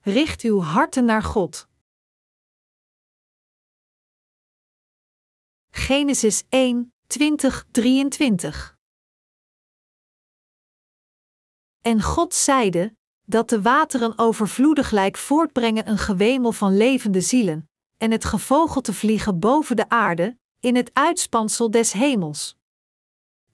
richt uw harten naar God. Genesis 1, 20, 23 En God zeide, dat de wateren overvloediglijk voortbrengen een gewemel van levende zielen, en het gevogelte vliegen boven de aarde, in het uitspansel des hemels.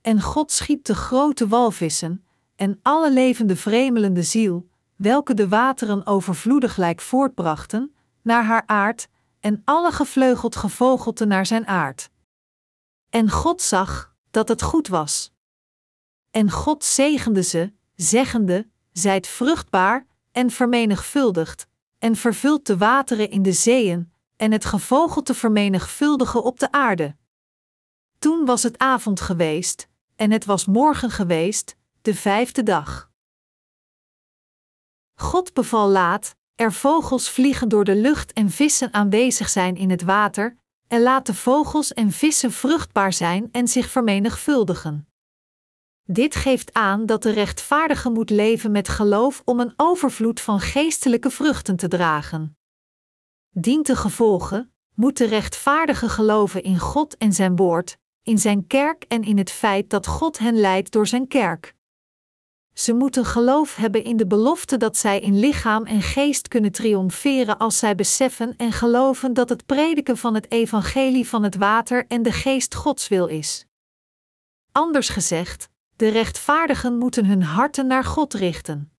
En God schiep de grote walvissen, en alle levende vremelende ziel, welke de wateren overvloediglijk voortbrachten, naar haar aard, en alle gevleugeld gevogelte naar zijn aard. En God zag dat het goed was. En God zegende ze, zeggende: Zijt vruchtbaar en vermenigvuldigd, en vervult de wateren in de zeeën, en het gevogelte vermenigvuldigen op de aarde. Toen was het avond geweest, en het was morgen geweest, de vijfde dag. God beval laat, er vogels vliegen door de lucht en vissen aanwezig zijn in het water, en laat de vogels en vissen vruchtbaar zijn en zich vermenigvuldigen. Dit geeft aan dat de rechtvaardige moet leven met geloof om een overvloed van geestelijke vruchten te dragen. Dient de gevolgen, moet de rechtvaardige geloven in God en zijn woord, in zijn kerk en in het feit dat God hen leidt door zijn kerk. Ze moeten geloof hebben in de belofte dat zij in lichaam en geest kunnen triomferen als zij beseffen en geloven dat het prediken van het evangelie van het water en de geest Gods wil is. Anders gezegd, de rechtvaardigen moeten hun harten naar God richten.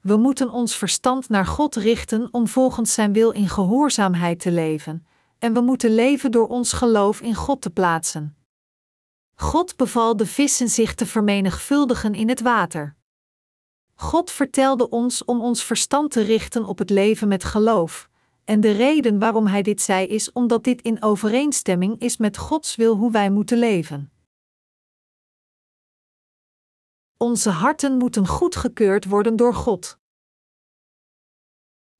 We moeten ons verstand naar God richten om volgens Zijn wil in gehoorzaamheid te leven, en we moeten leven door ons geloof in God te plaatsen. God beval de vissen zich te vermenigvuldigen in het water. God vertelde ons om ons verstand te richten op het leven met geloof, en de reden waarom Hij dit zei is omdat dit in overeenstemming is met Gods wil hoe wij moeten leven. Onze harten moeten goedgekeurd worden door God.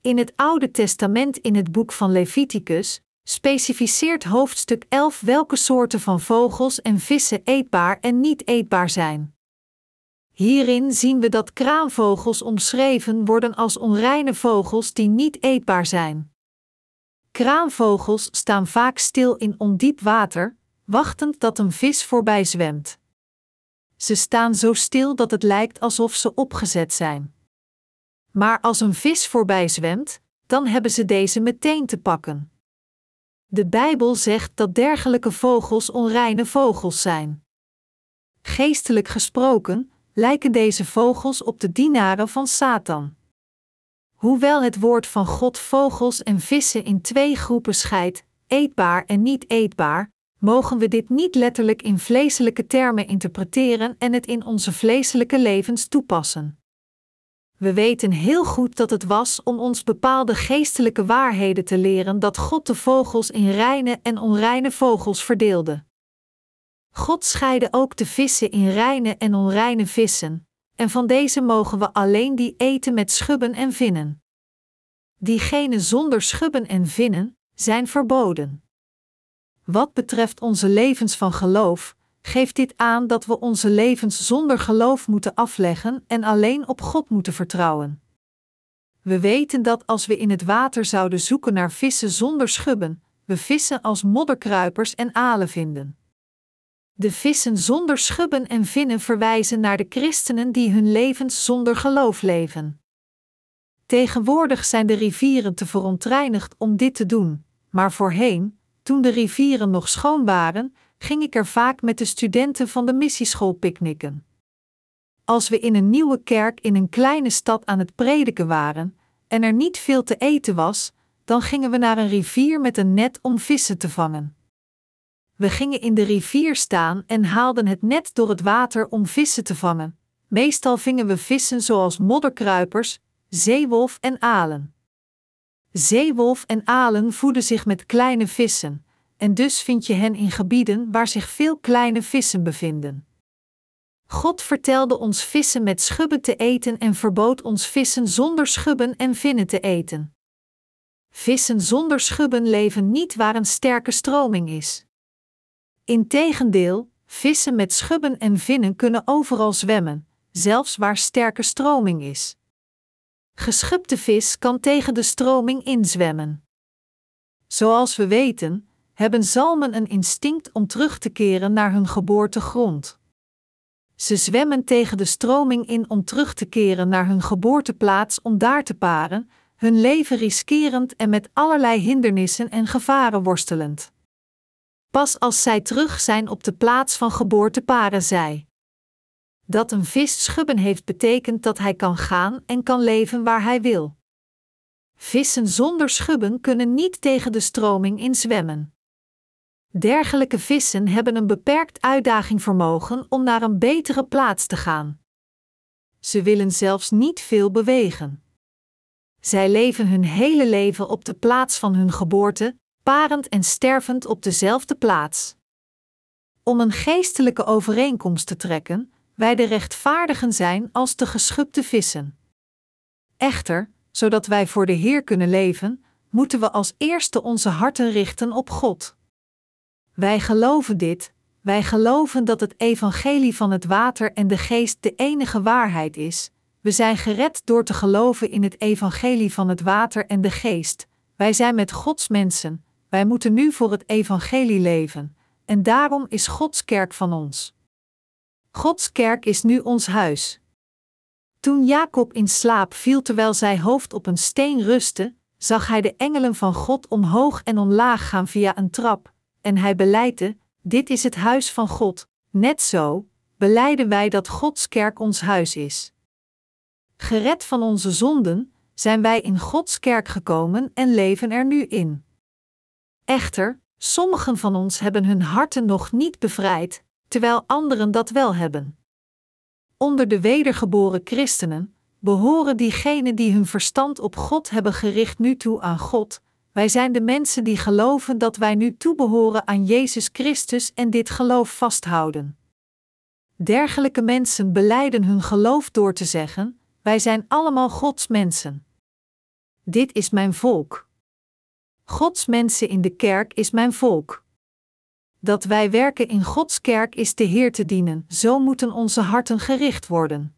In het Oude Testament in het boek van Leviticus specificeert hoofdstuk 11 welke soorten van vogels en vissen eetbaar en niet eetbaar zijn. Hierin zien we dat kraanvogels omschreven worden als onreine vogels die niet eetbaar zijn. Kraanvogels staan vaak stil in ondiep water, wachtend dat een vis voorbij zwemt. Ze staan zo stil dat het lijkt alsof ze opgezet zijn. Maar als een vis voorbij zwemt, dan hebben ze deze meteen te pakken. De Bijbel zegt dat dergelijke vogels onreine vogels zijn. Geestelijk gesproken lijken deze vogels op de dienaren van Satan. Hoewel het woord van God vogels en vissen in twee groepen scheidt, eetbaar en niet eetbaar, mogen we dit niet letterlijk in vleeselijke termen interpreteren en het in onze vleeselijke levens toepassen. We weten heel goed dat het was om ons bepaalde geestelijke waarheden te leren dat God de vogels in reine en onreine vogels verdeelde. God scheidde ook de vissen in reine en onreine vissen, en van deze mogen we alleen die eten met schubben en vinnen. Diegenen zonder schubben en vinnen zijn verboden. Wat betreft onze levens van geloof, geeft dit aan dat we onze levens zonder geloof moeten afleggen en alleen op God moeten vertrouwen. We weten dat als we in het water zouden zoeken naar vissen zonder schubben, we vissen als modderkruipers en alen vinden. De vissen zonder schubben en vinnen verwijzen naar de christenen die hun levens zonder geloof leven. Tegenwoordig zijn de rivieren te verontreinigd om dit te doen, maar voorheen, toen de rivieren nog schoon waren, ging ik er vaak met de studenten van de missieschool picknicken. Als we in een nieuwe kerk in een kleine stad aan het prediken waren en er niet veel te eten was, dan gingen we naar een rivier met een net om vissen te vangen. We gingen in de rivier staan en haalden het net door het water om vissen te vangen. Meestal vingen we vissen zoals modderkruipers, zeewolf en alen. Zeewolf en alen voeden zich met kleine vissen, en dus vind je hen in gebieden waar zich veel kleine vissen bevinden. God vertelde ons vissen met schubben te eten en verbood ons vissen zonder schubben en vinnen te eten. Vissen zonder schubben leven niet waar een sterke stroming is. Integendeel, vissen met schubben en vinnen kunnen overal zwemmen, zelfs waar sterke stroming is. geschubte vis kan tegen de stroming inzwemmen. Zoals we weten, hebben zalmen een instinct om terug te keren naar hun geboortegrond. Ze zwemmen tegen de stroming in om terug te keren naar hun geboorteplaats om daar te paren, hun leven riskerend en met allerlei hindernissen en gevaren worstelend. Pas als zij terug zijn op de plaats van geboorte paren zij. Dat een vis schubben heeft betekent dat hij kan gaan en kan leven waar hij wil. Vissen zonder schubben kunnen niet tegen de stroming in zwemmen. Dergelijke vissen hebben een beperkt uitdagingvermogen om naar een betere plaats te gaan. Ze willen zelfs niet veel bewegen. Zij leven hun hele leven op de plaats van hun geboorte, parend en stervend op dezelfde plaats. Om een geestelijke overeenkomst te trekken, wij de rechtvaardigen zijn als de geschubte vissen. Echter, zodat wij voor de Heer kunnen leven, moeten we als eerste onze harten richten op God. Wij geloven dit, wij geloven dat het evangelie van het water en de geest de enige waarheid is. We zijn gered door te geloven in het evangelie van het water en de geest. Wij zijn met Gods mensen, wij moeten nu voor het evangelie leven, en daarom is Gods kerk van ons. Gods kerk is nu ons huis. Toen Jacob in slaap viel terwijl zijn hoofd op een steen rustte, zag hij de engelen van God omhoog en omlaag gaan via een trap, en hij beleidde: Dit is het huis van God. Net zo beleiden wij dat Gods kerk ons huis is. Gered van onze zonden, zijn wij in Gods kerk gekomen en leven er nu in. Echter, sommigen van ons hebben hun harten nog niet bevrijd, terwijl anderen dat wel hebben. Onder de wedergeboren christenen behoren diegenen die hun verstand op God hebben gericht nu toe aan God. Wij zijn de mensen die geloven dat wij nu toebehoren aan Jezus Christus en dit geloof vasthouden. Dergelijke mensen beleiden hun geloof door te zeggen: Wij zijn allemaal Gods mensen. Dit is mijn volk. Gods mensen in de kerk is mijn volk dat wij werken in Gods kerk is de Heer te dienen, zo moeten onze harten gericht worden.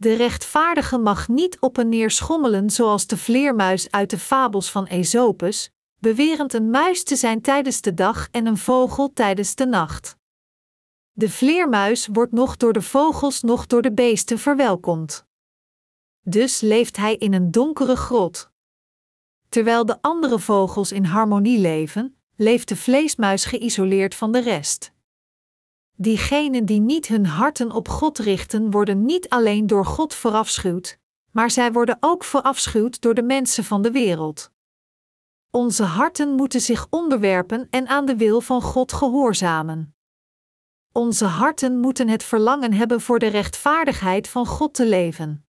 De rechtvaardige mag niet op en neer schommelen zoals de vleermuis uit de fabels van Aesopus, bewerend een muis te zijn tijdens de dag en een vogel tijdens de nacht. De vleermuis wordt nog door de vogels nog door de beesten verwelkomd. Dus leeft hij in een donkere grot. Terwijl de andere vogels in harmonie leven, leeft de vleesmuis geïsoleerd van de rest. Diegenen die niet hun harten op God richten, worden niet alleen door God verafschuwd, maar zij worden ook verafschuwd door de mensen van de wereld. Onze harten moeten zich onderwerpen en aan de wil van God gehoorzamen. Onze harten moeten het verlangen hebben voor de rechtvaardigheid van God te leven.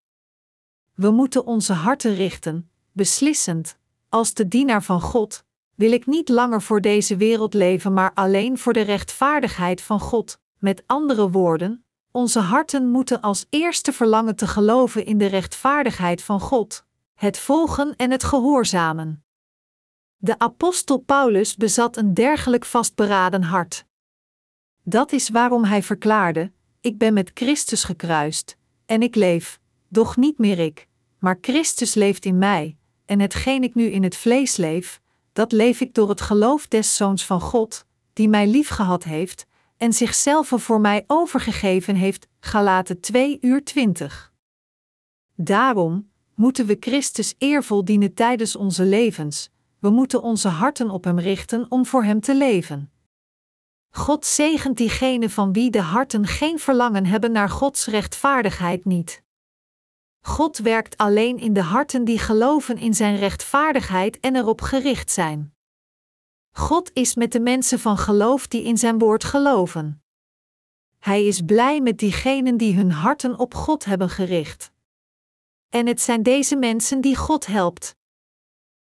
We moeten onze harten richten, beslissend, als de dienaar van God, wil ik niet langer voor deze wereld leven, maar alleen voor de rechtvaardigheid van God. Met andere woorden, onze harten moeten als eerste verlangen te geloven in de rechtvaardigheid van God, het volgen en het gehoorzamen. De apostel Paulus bezat een dergelijk vastberaden hart. Dat is waarom hij verklaarde: Ik ben met Christus gekruist, en ik leef, doch niet meer ik, maar Christus leeft in mij, en hetgeen ik nu in het vlees leef, dat leef ik door het geloof des Zoons van God, die mij liefgehad heeft en zichzelf voor mij overgegeven heeft. Galaten 2 uur 20. Daarom moeten we Christus eervol dienen tijdens onze levens. We moeten onze harten op Hem richten om voor Hem te leven. God zegent diegenen van wie de harten geen verlangen hebben naar Gods rechtvaardigheid niet. God werkt alleen in de harten die geloven in Zijn rechtvaardigheid en erop gericht zijn. God is met de mensen van geloof die in Zijn woord geloven. Hij is blij met diegenen die hun harten op God hebben gericht. En het zijn deze mensen die God helpt.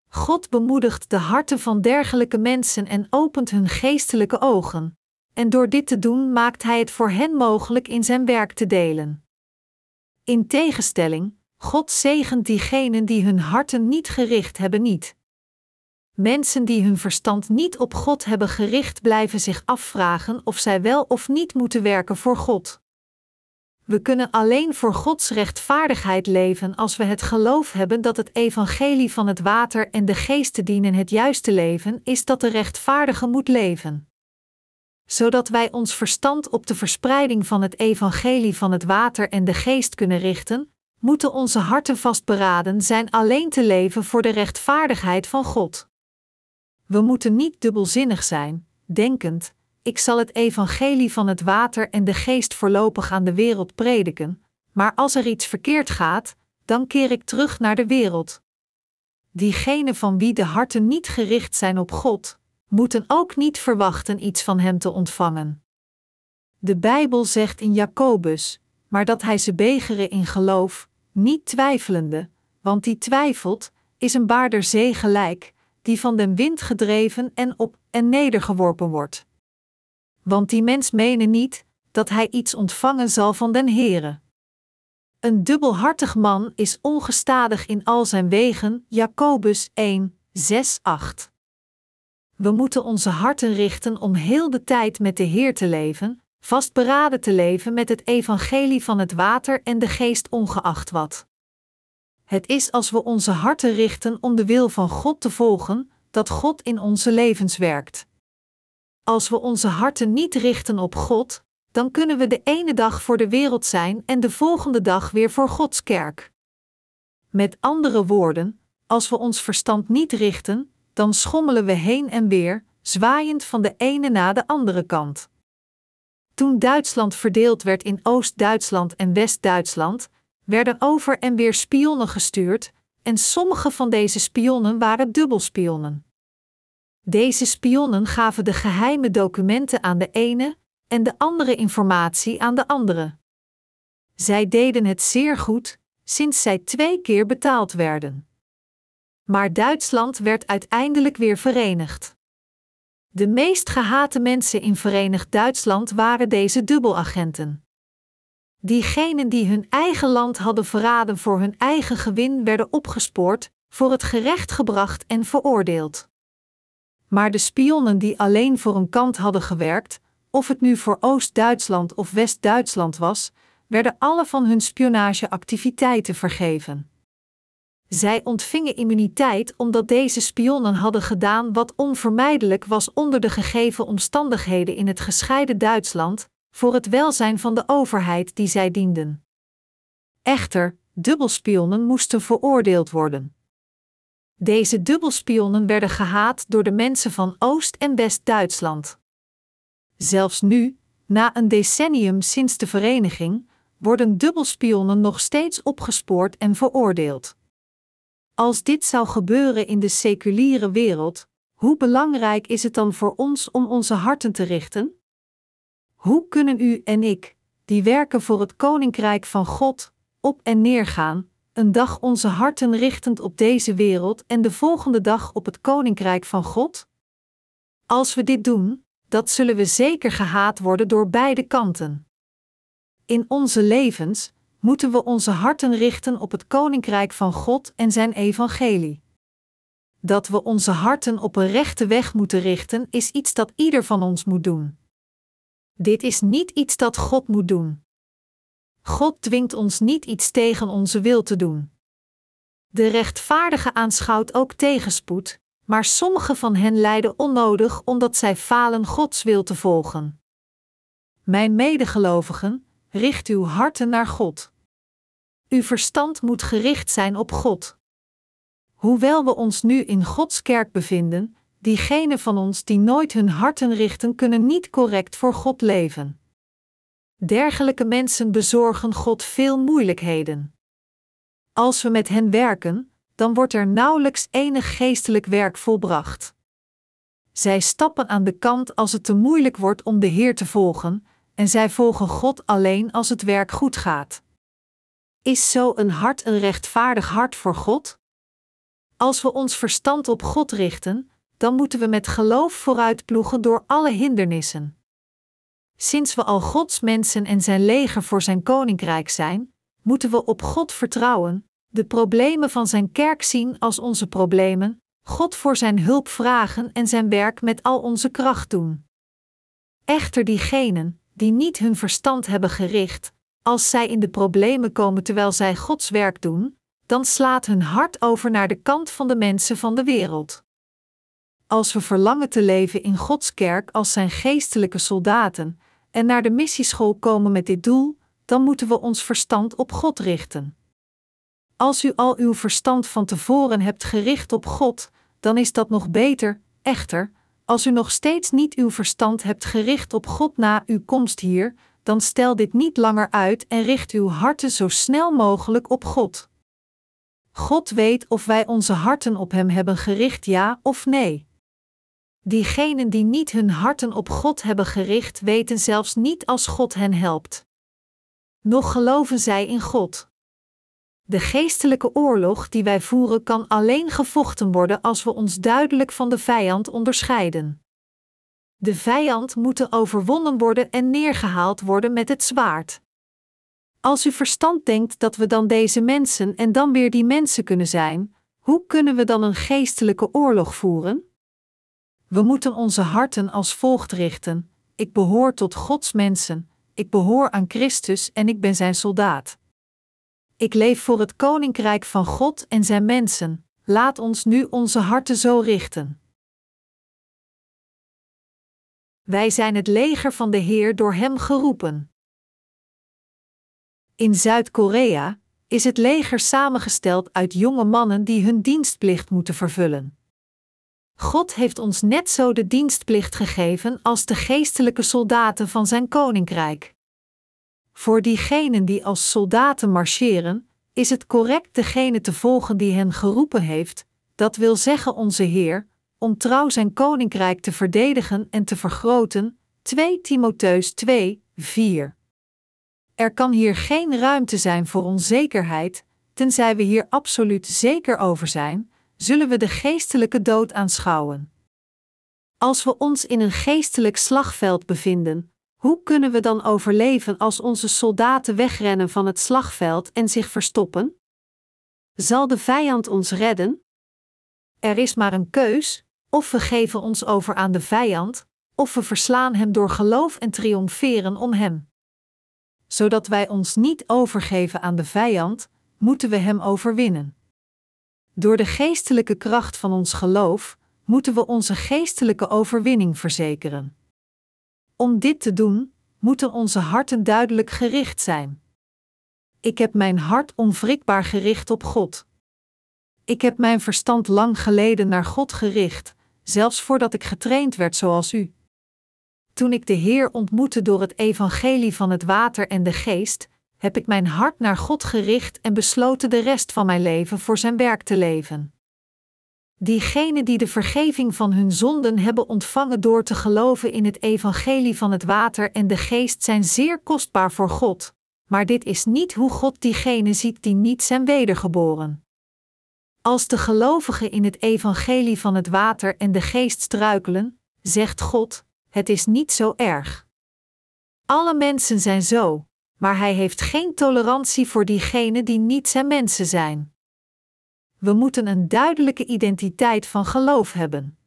God bemoedigt de harten van dergelijke mensen en opent hun geestelijke ogen, en door dit te doen maakt Hij het voor hen mogelijk in Zijn werk te delen. In tegenstelling, God zegent diegenen die hun harten niet gericht hebben niet. Mensen die hun verstand niet op God hebben gericht blijven zich afvragen of zij wel of niet moeten werken voor God. We kunnen alleen voor Gods rechtvaardigheid leven als we het geloof hebben dat het evangelie van het water en de geest dienen het juiste leven is dat de rechtvaardige moet leven. Zodat wij ons verstand op de verspreiding van het evangelie van het water en de geest kunnen richten, moeten onze harten vastberaden zijn alleen te leven voor de rechtvaardigheid van God. We moeten niet dubbelzinnig zijn, denkend: ik zal het evangelie van het water en de geest voorlopig aan de wereld prediken, maar als er iets verkeerd gaat, dan keer ik terug naar de wereld. Diegenen van wie de harten niet gericht zijn op God, moeten ook niet verwachten iets van Hem te ontvangen. De Bijbel zegt in Jacobus: maar dat hij ze begeren in geloof, niet twijfelende, want die twijfelt, is een baarder zee gelijk, die van den wind gedreven en op en nedergeworpen wordt. Want die mens menen niet dat hij iets ontvangen zal van den Heere. Een dubbelhartig man is ongestadig in al zijn wegen, Jacobus 1, 6, 8. We moeten onze harten richten om heel de tijd met de Heer te leven, vastberaden te leven met het evangelie van het water en de geest ongeacht wat. Het is als we onze harten richten om de wil van God te volgen, dat God in onze levens werkt. Als we onze harten niet richten op God, dan kunnen we de ene dag voor de wereld zijn en de volgende dag weer voor Gods kerk. Met andere woorden, als we ons verstand niet richten, dan schommelen we heen en weer, zwaaiend van de ene na de andere kant. Toen Duitsland verdeeld werd in Oost-Duitsland en West-Duitsland, werden over en weer spionnen gestuurd, en sommige van deze spionnen waren dubbelspionnen. Deze spionnen gaven de geheime documenten aan de ene en de andere informatie aan de andere. Zij deden het zeer goed, sinds zij twee keer betaald werden. Maar Duitsland werd uiteindelijk weer verenigd. De meest gehate mensen in Verenigd Duitsland waren deze dubbelagenten. Diegenen die hun eigen land hadden verraden voor hun eigen gewin werden opgespoord, voor het gerecht gebracht en veroordeeld. Maar de spionnen die alleen voor een kant hadden gewerkt, of het nu voor Oost-Duitsland of West-Duitsland was, werden alle van hun spionageactiviteiten vergeven. Zij ontvingen immuniteit omdat deze spionnen hadden gedaan wat onvermijdelijk was onder de gegeven omstandigheden in het gescheiden Duitsland, voor het welzijn van de overheid die zij dienden. Echter, dubbelspionnen moesten veroordeeld worden. Deze dubbelspionnen werden gehaat door de mensen van Oost- en West-Duitsland. Zelfs nu, na een decennium sinds de vereniging, worden dubbelspionnen nog steeds opgespoord en veroordeeld. Als dit zou gebeuren in de seculiere wereld, hoe belangrijk is het dan voor ons om onze harten te richten? Hoe kunnen u en ik, die werken voor het koninkrijk van God, op en neer gaan, een dag onze harten richtend op deze wereld en de volgende dag op het koninkrijk van God? Als we dit doen, dat zullen we zeker gehaat worden door beide kanten. In onze levens moeten we onze harten richten op het koninkrijk van God en zijn evangelie. Dat we onze harten op een rechte weg moeten richten, is iets dat ieder van ons moet doen. Dit is niet iets dat God moet doen. God dwingt ons niet iets tegen onze wil te doen. De rechtvaardige aanschouwt ook tegenspoed, maar sommige van hen lijden onnodig omdat zij falen Gods wil te volgen. Mijn medegelovigen, richt uw harten naar God. Uw verstand moet gericht zijn op God. Hoewel we ons nu in Gods kerk bevinden, diegenen van ons die nooit hun harten richten, kunnen niet correct voor God leven. Dergelijke mensen bezorgen God veel moeilijkheden. Als we met hen werken, dan wordt er nauwelijks enig geestelijk werk volbracht. Zij stappen aan de kant als het te moeilijk wordt om de Heer te volgen, en zij volgen God alleen als het werk goed gaat. Is zo een hart een rechtvaardig hart voor God? Als we ons verstand op God richten, dan moeten we met geloof vooruitploegen door alle hindernissen. Sinds we al Gods mensen en zijn leger voor zijn koninkrijk zijn, moeten we op God vertrouwen, de problemen van zijn kerk zien als onze problemen, God voor zijn hulp vragen en zijn werk met al onze kracht doen. Echter diegenen, die niet hun verstand hebben gericht, als zij in de problemen komen terwijl zij Gods werk doen, dan slaat hun hart over naar de kant van de mensen van de wereld. Als we verlangen te leven in Gods kerk als zijn geestelijke soldaten en naar de missieschool komen met dit doel, dan moeten we ons verstand op God richten. Als u al uw verstand van tevoren hebt gericht op God, dan is dat nog beter, echter, als u nog steeds niet uw verstand hebt gericht op God na uw komst hier, dan stel dit niet langer uit en richt uw harten zo snel mogelijk op God. God weet of wij onze harten op Hem hebben gericht, ja of nee. Diegenen die niet hun harten op God hebben gericht, weten zelfs niet als God hen helpt. Nog geloven zij in God. De geestelijke oorlog die wij voeren kan alleen gevochten worden als we ons duidelijk van de vijand onderscheiden. De vijand moet overwonnen worden en neergehaald worden met het zwaard. Als u verstand denkt dat we dan deze mensen en dan weer die mensen kunnen zijn, hoe kunnen we dan een geestelijke oorlog voeren? We moeten onze harten als volgt richten: Ik behoor tot Gods mensen, ik behoor aan Christus en ik ben zijn soldaat. Ik leef voor het koninkrijk van God en zijn mensen. Laat ons nu onze harten zo richten. Wij zijn het leger van de Heer door Hem geroepen. In Zuid-Korea is het leger samengesteld uit jonge mannen die hun dienstplicht moeten vervullen. God heeft ons net zo de dienstplicht gegeven als de geestelijke soldaten van zijn koninkrijk. Voor diegenen die als soldaten marcheren, is het correct degene te volgen die hen geroepen heeft, dat wil zeggen onze Heer, om trouw zijn koninkrijk te verdedigen en te vergroten. 2 Timotheus 2, 4. Er kan hier geen ruimte zijn voor onzekerheid, tenzij we hier absoluut zeker over zijn, zullen we de geestelijke dood aanschouwen. Als we ons in een geestelijk slagveld bevinden, hoe kunnen we dan overleven als onze soldaten wegrennen van het slagveld en zich verstoppen? Zal de vijand ons redden? Er is maar een keus: of we geven ons over aan de vijand, of we verslaan hem door geloof en triomferen om hem. Zodat wij ons niet overgeven aan de vijand, moeten we hem overwinnen. Door de geestelijke kracht van ons geloof moeten we onze geestelijke overwinning verzekeren. Om dit te doen, moeten onze harten duidelijk gericht zijn. Ik heb mijn hart onwrikbaar gericht op God. Ik heb mijn verstand lang geleden naar God gericht, zelfs voordat ik getraind werd zoals u. Toen ik de Heer ontmoette door het evangelie van het water en de geest, heb ik mijn hart naar God gericht en besloten de rest van mijn leven voor Zijn werk te leven. Diegenen die de vergeving van hun zonden hebben ontvangen door te geloven in het evangelie van het water en de geest zijn zeer kostbaar voor God, maar dit is niet hoe God diegenen ziet die niet zijn wedergeboren. Als de gelovigen in het evangelie van het water en de geest struikelen, zegt God: Het is niet zo erg. Alle mensen zijn zo, maar Hij heeft geen tolerantie voor diegenen die niet zijn mensen zijn. We moeten een duidelijke identiteit van geloof hebben.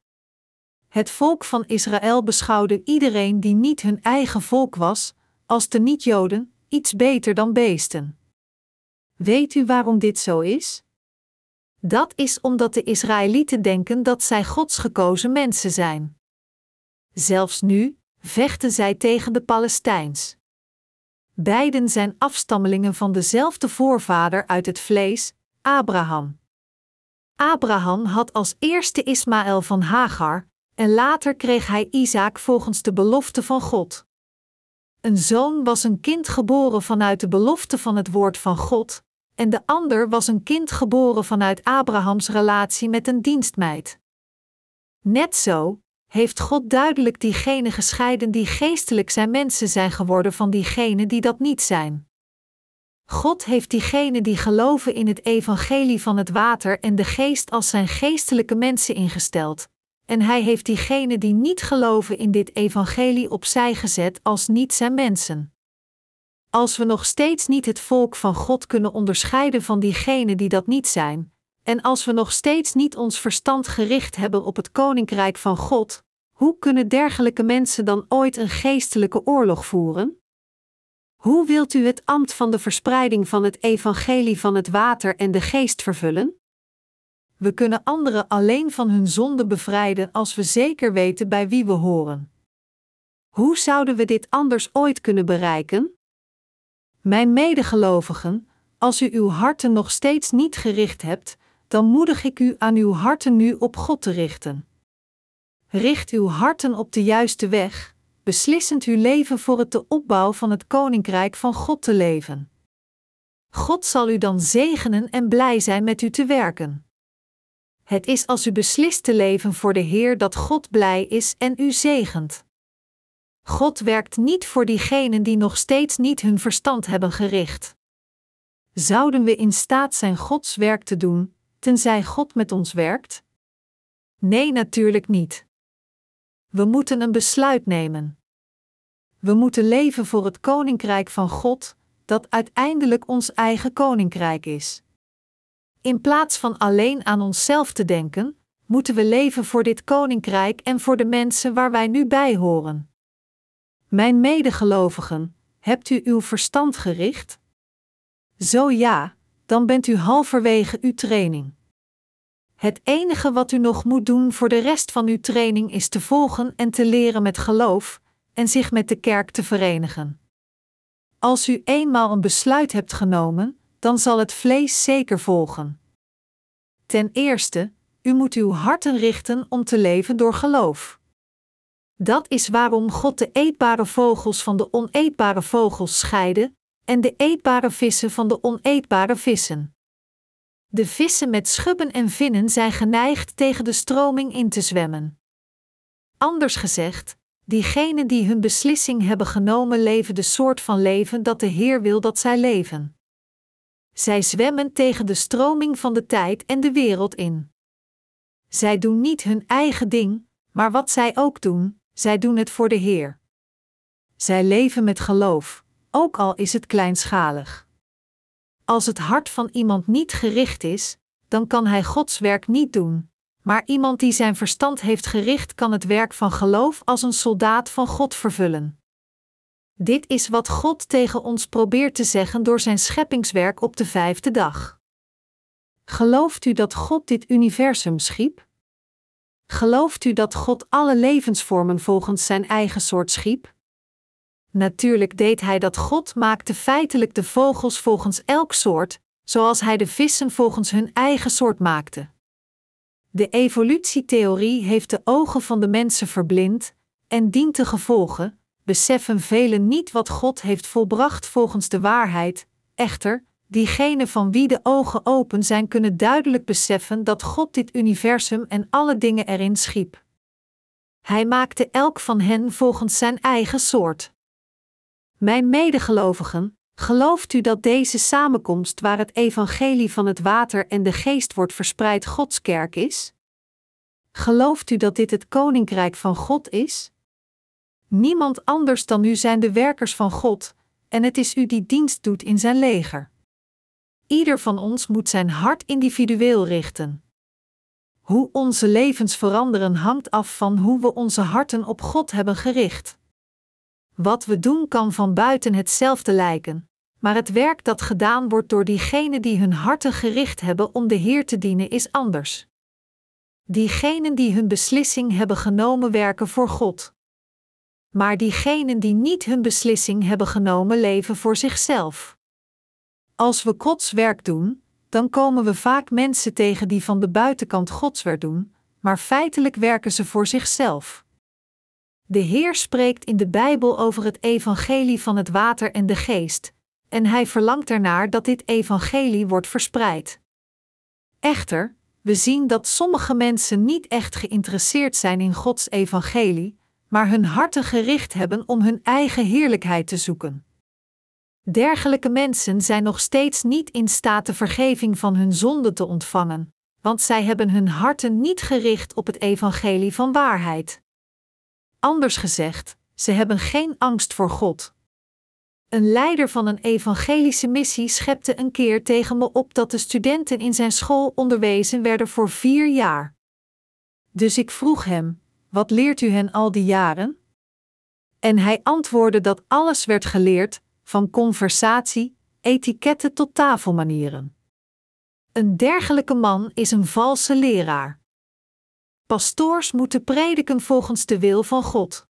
Het volk van Israël beschouwde iedereen die niet hun eigen volk was, als de niet-Joden, iets beter dan beesten. Weet u waarom dit zo is? Dat is omdat de Israëlieten denken dat zij Gods gekozen mensen zijn. Zelfs nu vechten zij tegen de Palestijns. Beiden zijn afstammelingen van dezelfde voorvader uit het vlees, Abraham. Abraham had als eerste Ismaël van Hagar, en later kreeg hij Isaac volgens de belofte van God. Een zoon was een kind geboren vanuit de belofte van het woord van God, en de ander was een kind geboren vanuit Abrahams relatie met een dienstmeid. Net zo heeft God duidelijk diegenen gescheiden die geestelijk zijn mensen zijn geworden van diegenen die dat niet zijn. God heeft diegenen die geloven in het evangelie van het water en de geest als zijn geestelijke mensen ingesteld. En hij heeft diegenen die niet geloven in dit evangelie opzij gezet als niet zijn mensen. Als we nog steeds niet het volk van God kunnen onderscheiden van diegenen die dat niet zijn, en als we nog steeds niet ons verstand gericht hebben op het koninkrijk van God, hoe kunnen dergelijke mensen dan ooit een geestelijke oorlog voeren? Hoe wilt u het ambt van de verspreiding van het evangelie van het water en de geest vervullen? We kunnen anderen alleen van hun zonde bevrijden als we zeker weten bij wie we horen. Hoe zouden we dit anders ooit kunnen bereiken? Mijn medegelovigen, als u uw harten nog steeds niet gericht hebt, dan moedig ik u aan uw harten nu op God te richten. Richt uw harten op de juiste weg, beslissend uw leven voor het de opbouw van het koninkrijk van God te leven. God zal u dan zegenen en blij zijn met u te werken. Het is als u beslist te leven voor de Heer dat God blij is en u zegent. God werkt niet voor diegenen die nog steeds niet hun verstand hebben gericht. Zouden we in staat zijn Gods werk te doen, tenzij God met ons werkt? Nee, natuurlijk niet. We moeten een besluit nemen. We moeten leven voor het koninkrijk van God, dat uiteindelijk ons eigen koninkrijk is. In plaats van alleen aan onszelf te denken, moeten we leven voor dit koninkrijk en voor de mensen waar wij nu bij horen. Mijn medegelovigen, hebt u uw verstand gericht? Zo ja, dan bent u halverwege uw training. Het enige wat u nog moet doen voor de rest van uw training is te volgen en te leren met geloof en zich met de kerk te verenigen. Als u eenmaal een besluit hebt genomen, dan zal het vlees zeker volgen. Ten eerste, u moet uw harten richten om te leven door geloof. Dat is waarom God de eetbare vogels van de oneetbare vogels scheidde en de eetbare vissen van de oneetbare vissen. De vissen met schubben en vinnen zijn geneigd tegen de stroming in te zwemmen. Anders gezegd, diegenen die hun beslissing hebben genomen leven de soort van leven dat de Heer wil dat zij leven. Zij zwemmen tegen de stroming van de tijd en de wereld in. Zij doen niet hun eigen ding, maar wat zij ook doen, zij doen het voor de Heer. Zij leven met geloof, ook al is het kleinschalig. Als het hart van iemand niet gericht is, dan kan hij Gods werk niet doen. Maar iemand die zijn verstand heeft gericht, kan het werk van geloof als een soldaat van God vervullen. Dit is wat God tegen ons probeert te zeggen door zijn scheppingswerk op de vijfde dag. Gelooft u dat God dit universum schiep? Gelooft u dat God alle levensvormen volgens zijn eigen soort schiep? Natuurlijk deed hij dat God maakte feitelijk de vogels volgens elk soort, zoals hij de vissen volgens hun eigen soort maakte. De evolutietheorie heeft de ogen van de mensen verblind, en dient te gevolgen, beseffen velen niet wat God heeft volbracht volgens de waarheid, echter, diegenen van wie de ogen open zijn kunnen duidelijk beseffen dat God dit universum en alle dingen erin schiep. Hij maakte elk van hen volgens zijn eigen soort. Mijn medegelovigen, gelooft u dat deze samenkomst waar het evangelie van het water en de geest wordt verspreid Gods kerk is? Gelooft u dat dit het koninkrijk van God is? Niemand anders dan u zijn de werkers van God, en het is u die dienst doet in zijn leger. Ieder van ons moet zijn hart individueel richten. Hoe onze levens veranderen hangt af van hoe we onze harten op God hebben gericht. Wat we doen kan van buiten hetzelfde lijken, maar het werk dat gedaan wordt door diegenen die hun harten gericht hebben om de Heer te dienen is anders. Diegenen die hun beslissing hebben genomen werken voor God. Maar diegenen die niet hun beslissing hebben genomen leven voor zichzelf. Als we Gods werk doen, dan komen we vaak mensen tegen die van de buitenkant Gods werk doen, maar feitelijk werken ze voor zichzelf. De Heer spreekt in de Bijbel over het evangelie van het water en de geest, en hij verlangt ernaar dat dit evangelie wordt verspreid. Echter, we zien dat sommige mensen niet echt geïnteresseerd zijn in Gods evangelie, maar hun harten gericht hebben om hun eigen heerlijkheid te zoeken. Dergelijke mensen zijn nog steeds niet in staat de vergeving van hun zonden te ontvangen, want zij hebben hun harten niet gericht op het evangelie van waarheid. Anders gezegd, ze hebben geen angst voor God. Een leider van een evangelische missie schepte een keer tegen me op dat de studenten in zijn school onderwezen werden voor vier jaar. Dus ik vroeg hem: Wat leert u hen al die jaren? En hij antwoordde dat alles werd geleerd, van conversatie, etiketten tot tafelmanieren. Een dergelijke man is een valse leraar. Pastoors moeten prediken volgens de wil van God.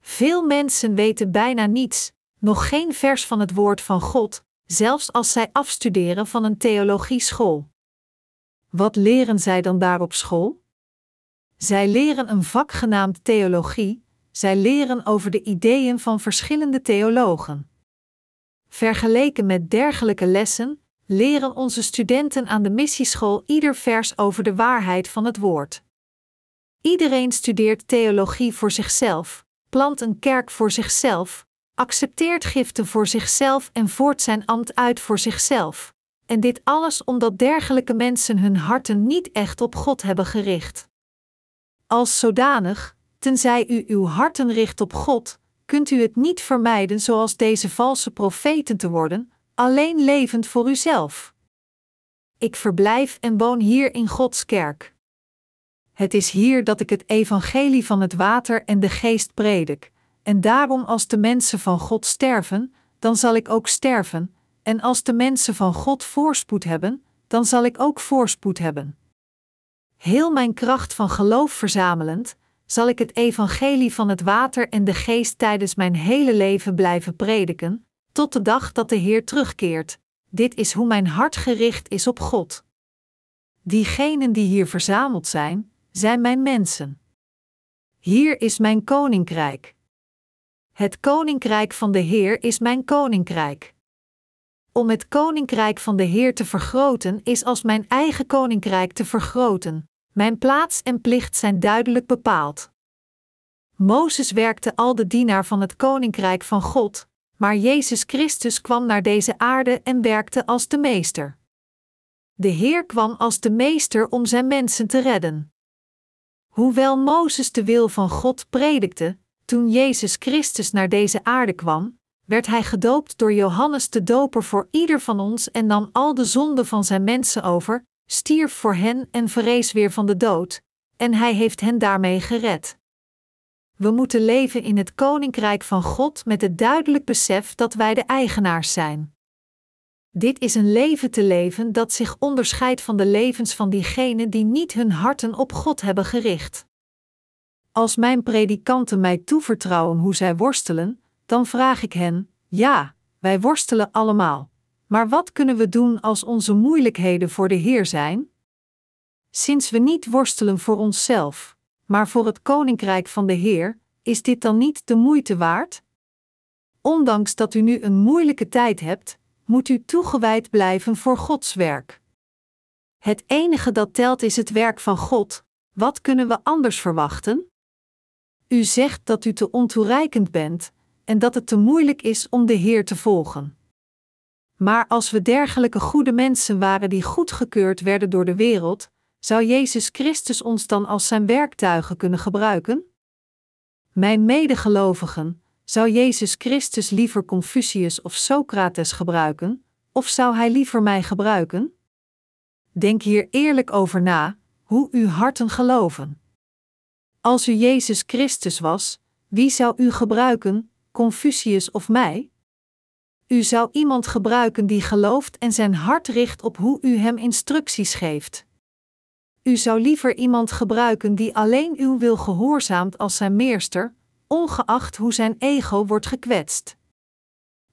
Veel mensen weten bijna niets, nog geen vers van het woord van God, zelfs als zij afstuderen van een theologieschool. Wat leren zij dan daar op school? Zij leren een vak genaamd theologie, zij leren over de ideeën van verschillende theologen. Vergeleken met dergelijke lessen, leren onze studenten aan de missieschool ieder vers over de waarheid van het woord. Iedereen studeert theologie voor zichzelf, plant een kerk voor zichzelf, accepteert giften voor zichzelf en voert zijn ambt uit voor zichzelf. En dit alles omdat dergelijke mensen hun harten niet echt op God hebben gericht. Als zodanig, tenzij u uw harten richt op God, kunt u het niet vermijden zoals deze valse profeten te worden, alleen levend voor uzelf. Ik verblijf en woon hier in Gods kerk. Het is hier dat ik het evangelie van het water en de geest predik, en daarom als de mensen van God sterven, dan zal ik ook sterven, en als de mensen van God voorspoed hebben, dan zal ik ook voorspoed hebben. Heel mijn kracht van geloof verzamelend, zal ik het evangelie van het water en de geest tijdens mijn hele leven blijven prediken, tot de dag dat de Heer terugkeert. Dit is hoe mijn hart gericht is op God. Diegenen die hier verzameld zijn, zijn mijn mensen. Hier is mijn koninkrijk. Het koninkrijk van de Heer is mijn koninkrijk. Om het koninkrijk van de Heer te vergroten is als mijn eigen koninkrijk te vergroten. Mijn plaats en plicht zijn duidelijk bepaald. Mozes werkte al de dienaar van het koninkrijk van God, maar Jezus Christus kwam naar deze aarde en werkte als de meester. De Heer kwam als de meester om zijn mensen te redden. Hoewel Mozes de wil van God predikte, toen Jezus Christus naar deze aarde kwam, werd hij gedoopt door Johannes de Doper voor ieder van ons en nam al de zonden van zijn mensen over, stierf voor hen en verrees weer van de dood, en hij heeft hen daarmee gered. We moeten leven in het koninkrijk van God met het duidelijk besef dat wij de eigenaars zijn. Dit is een leven te leven dat zich onderscheidt van de levens van diegenen die niet hun harten op God hebben gericht. Als mijn predikanten mij toevertrouwen hoe zij worstelen, dan vraag ik hen: ja, wij worstelen allemaal. Maar wat kunnen we doen als onze moeilijkheden voor de Heer zijn? Sinds we niet worstelen voor onszelf, maar voor het koninkrijk van de Heer, is dit dan niet de moeite waard? Ondanks dat u nu een moeilijke tijd hebt, moet u toegewijd blijven voor Gods werk. Het enige dat telt is het werk van God. Wat kunnen we anders verwachten? U zegt dat u te ontoereikend bent en dat het te moeilijk is om de Heer te volgen. Maar als we dergelijke goede mensen waren die goedgekeurd werden door de wereld, zou Jezus Christus ons dan als zijn werktuigen kunnen gebruiken? Mijn medegelovigen, zou Jezus Christus liever Confucius of Socrates gebruiken, of zou hij liever mij gebruiken? Denk hier eerlijk over na, hoe uw harten geloven. Als u Jezus Christus was, wie zou u gebruiken, Confucius of mij? U zou iemand gebruiken die gelooft en zijn hart richt op hoe u hem instructies geeft. U zou liever iemand gebruiken die alleen uw wil gehoorzaamt als zijn meester, ongeacht hoe zijn ego wordt gekwetst.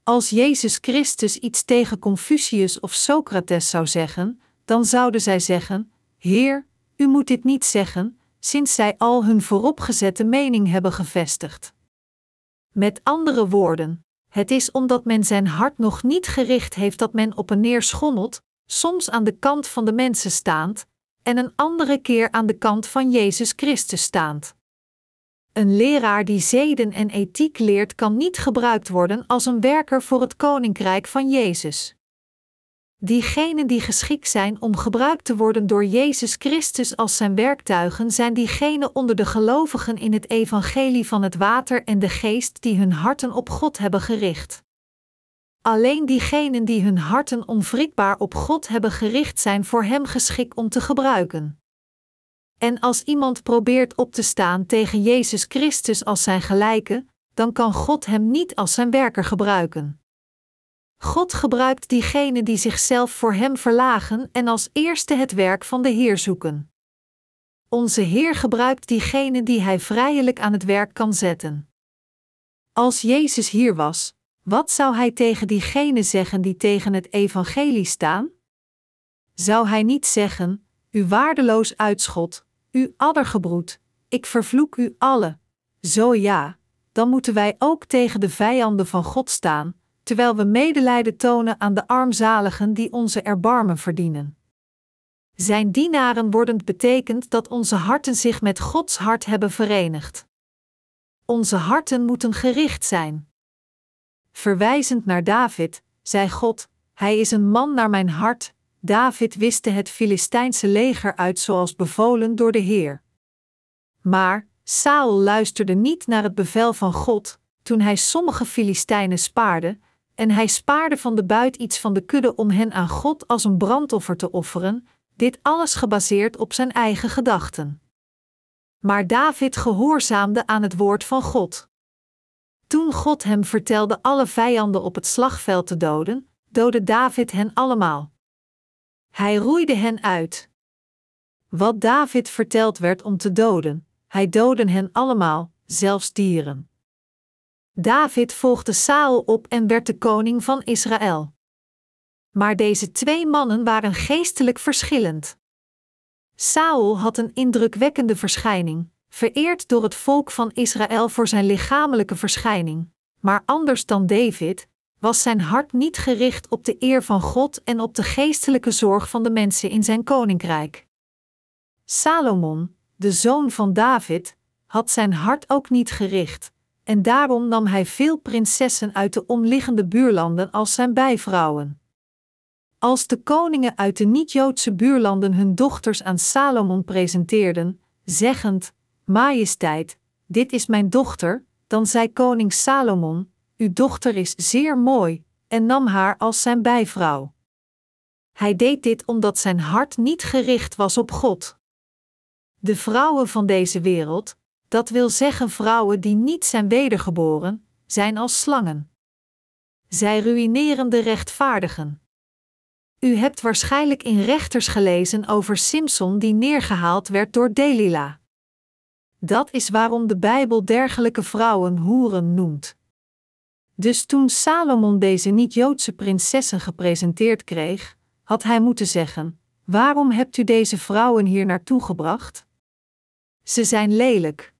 Als Jezus Christus iets tegen Confucius of Socrates zou zeggen, dan zouden zij zeggen: Heer, u moet dit niet zeggen, sinds zij al hun vooropgezette mening hebben gevestigd. Met andere woorden, het is omdat men zijn hart nog niet gericht heeft dat men op en neer schommelt, soms aan de kant van de mensen staand, en een andere keer aan de kant van Jezus Christus staand. Een leraar die zeden en ethiek leert kan niet gebruikt worden als een werker voor het koninkrijk van Jezus. Diegenen die geschikt zijn om gebruikt te worden door Jezus Christus als zijn werktuigen zijn diegenen onder de gelovigen in het evangelie van het water en de geest die hun harten op God hebben gericht. Alleen diegenen die hun harten onwrikbaar op God hebben gericht zijn voor Hem geschikt om te gebruiken. En als iemand probeert op te staan tegen Jezus Christus als zijn gelijke, dan kan God hem niet als zijn werker gebruiken. God gebruikt diegenen die zichzelf voor Hem verlagen en als eerste het werk van de Heer zoeken. Onze Heer gebruikt diegenen die Hij vrijelijk aan het werk kan zetten. Als Jezus hier was, wat zou Hij tegen diegenen zeggen die tegen het Evangelie staan? Zou Hij niet zeggen: U waardeloos uitschot, u addergebroed, ik vervloek u alle? Zo ja, dan moeten wij ook tegen de vijanden van God staan, terwijl we medelijden tonen aan de armzaligen die onze erbarmen verdienen. Zijn dienaren wordend betekent dat onze harten zich met Gods hart hebben verenigd. Onze harten moeten gericht zijn. Verwijzend naar David, zei God: Hij is een man naar mijn hart. David wiste het Filistijnse leger uit zoals bevolen door de Heer. Maar Saul luisterde niet naar het bevel van God toen hij sommige Filistijnen spaarde, en hij spaarde van de buit iets van de kudde om hen aan God als een brandoffer te offeren, dit alles gebaseerd op zijn eigen gedachten. Maar David gehoorzaamde aan het woord van God. Toen God hem vertelde alle vijanden op het slagveld te doden, doodde David hen allemaal. Hij roeide hen uit. Wat David verteld werd om te doden, hij doodde hen allemaal, zelfs dieren. David volgde Saul op en werd de koning van Israël. Maar deze twee mannen waren geestelijk verschillend. Saul had een indrukwekkende verschijning, vereerd door het volk van Israël voor zijn lichamelijke verschijning, maar anders dan David, was zijn hart niet gericht op de eer van God en op de geestelijke zorg van de mensen in zijn koninkrijk. Salomon, de zoon van David, had zijn hart ook niet gericht, en daarom nam hij veel prinsessen uit de omliggende buurlanden als zijn bijvrouwen. Als de koningen uit de niet-Joodse buurlanden hun dochters aan Salomon presenteerden, zeggend: Majesteit, dit is mijn dochter, dan zei koning Salomon: Uw dochter is zeer mooi, en nam haar als zijn bijvrouw. Hij deed dit omdat zijn hart niet gericht was op God. De vrouwen van deze wereld, dat wil zeggen vrouwen die niet zijn wedergeboren, zijn als slangen. Zij ruïneren de rechtvaardigen. U hebt waarschijnlijk in rechters gelezen over Simson die neergehaald werd door Delila. Dat is waarom de Bijbel dergelijke vrouwen hoeren noemt. Dus toen Salomon deze niet-Joodse prinsessen gepresenteerd kreeg, had hij moeten zeggen: Waarom hebt u deze vrouwen hier naartoe gebracht? Ze zijn lelijk.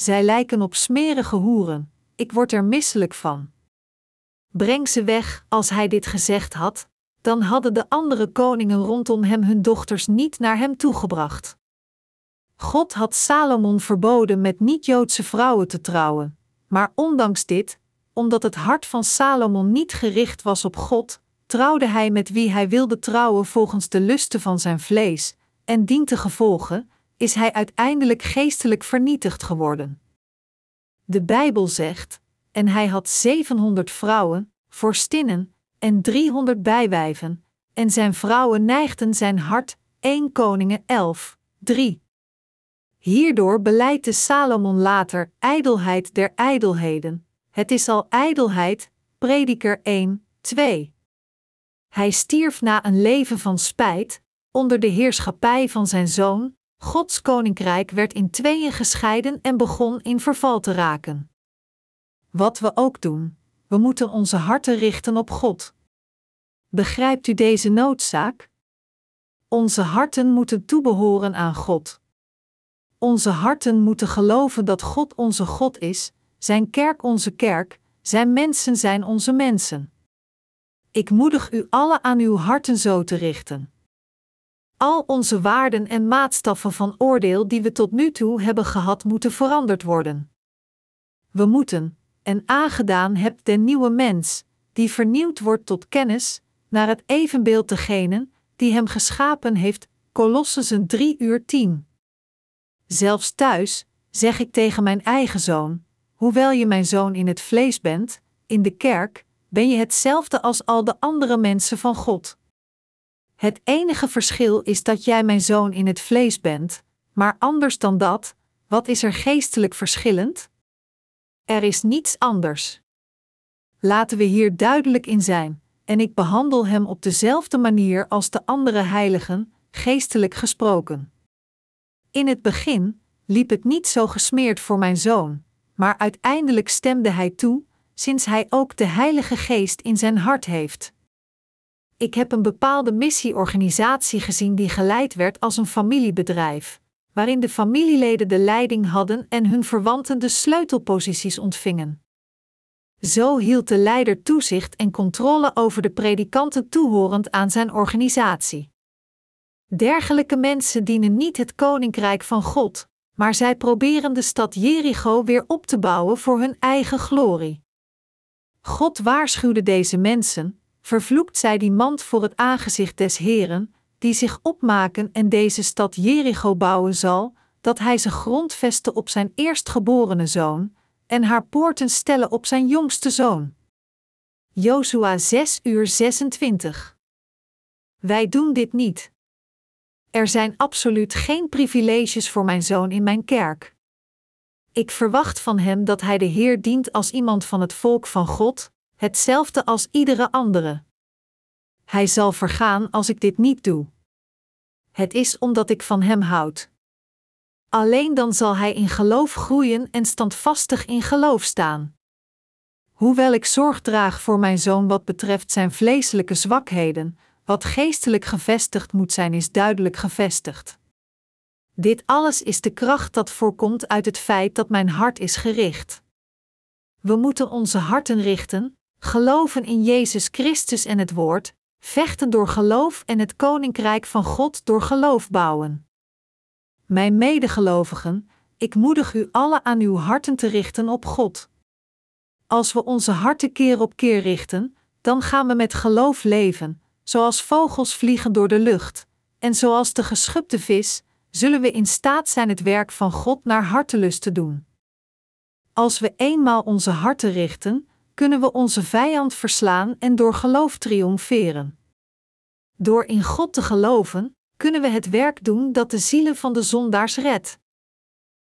Zij lijken op smerige hoeren, ik word er misselijk van. Breng ze weg, als hij dit gezegd had, dan hadden de andere koningen rondom hem hun dochters niet naar hem toegebracht. God had Salomon verboden met niet-Joodse vrouwen te trouwen, maar ondanks dit, omdat het hart van Salomon niet gericht was op God, trouwde hij met wie hij wilde trouwen volgens de lusten van zijn vlees, en dient te gevolgen, is hij uiteindelijk geestelijk vernietigd geworden. De Bijbel zegt: En hij had 700 vrouwen, vorstinnen, en 300 bijwijven, en zijn vrouwen neigden zijn hart. 1 Koningen 11, 3. Hierdoor beleidt Salomon later ijdelheid der ijdelheden. Het is al ijdelheid, Prediker 1, 2. Hij stierf na een leven van spijt, onder de heerschappij van zijn zoon, Gods koninkrijk werd in tweeën gescheiden en begon in verval te raken. Wat we ook doen, we moeten onze harten richten op God. Begrijpt u deze noodzaak? Onze harten moeten toebehoren aan God. Onze harten moeten geloven dat God onze God is, Zijn kerk onze kerk, Zijn mensen zijn onze mensen. Ik moedig u alle aan uw harten zo te richten. Al onze waarden en maatstaffen van oordeel die we tot nu toe hebben gehad, moeten veranderd worden. We moeten, en aangedaan hebt den nieuwe mens, die vernieuwd wordt tot kennis, naar het evenbeeld degene die hem geschapen heeft. Colossensen 3 uur 10. Zelfs thuis zeg ik tegen mijn eigen zoon: hoewel je mijn zoon in het vlees bent, in de kerk, ben je hetzelfde als al de andere mensen van God. Het enige verschil is dat jij mijn zoon in het vlees bent, maar anders dan dat, wat is er geestelijk verschillend? Er is niets anders. laten we hier duidelijk in zijn, en ik behandel hem op dezelfde manier als de andere heiligen, geestelijk gesproken. In het begin liep het niet zo gesmeerd voor mijn zoon, maar uiteindelijk stemde hij toe, sinds hij ook de Heilige Geest in zijn hart heeft. Ik heb een bepaalde missieorganisatie gezien die geleid werd als een familiebedrijf, waarin de familieleden de leiding hadden en hun verwanten de sleutelposities ontvingen. Zo hield de leider toezicht en controle over de predikanten toehorend aan zijn organisatie. Dergelijke mensen dienen niet het koninkrijk van God, maar zij proberen de stad Jericho weer op te bouwen voor hun eigen glorie. God waarschuwde deze mensen: vervloekt zij die mand voor het aangezicht des Heren, die zich opmaken en deze stad Jericho bouwen zal, dat hij ze grondveste op zijn eerstgeborene zoon, en haar poorten stellen op zijn jongste zoon. Jozua 6 uur 26. Wij doen dit niet. Er zijn absoluut geen privileges voor mijn zoon in mijn kerk. Ik verwacht van hem dat hij de Heer dient als iemand van het volk van God, hetzelfde als iedere andere. Hij zal vergaan als ik dit niet doe. Het is omdat ik van hem houd. Alleen dan zal hij in geloof groeien en standvastig in geloof staan. Hoewel ik zorg draag voor mijn zoon wat betreft zijn vleeselijke zwakheden, wat geestelijk gevestigd moet zijn, is duidelijk gevestigd. Dit alles is de kracht dat voorkomt uit het feit dat mijn hart is gericht. We moeten onze harten richten, geloven in Jezus Christus en het Woord, vechten door geloof en het koninkrijk van God door geloof bouwen. Mijn medegelovigen, ik moedig u alle aan uw harten te richten op God. Als we onze harten keer op keer richten, dan gaan we met geloof leven, zoals vogels vliegen door de lucht, en zoals de geschupte vis, zullen we in staat zijn het werk van God naar hartelust te doen. Als we eenmaal onze harten richten, kunnen we onze vijand verslaan en door geloof triomferen. Door in God te geloven, kunnen we het werk doen dat de zielen van de zondaars redt.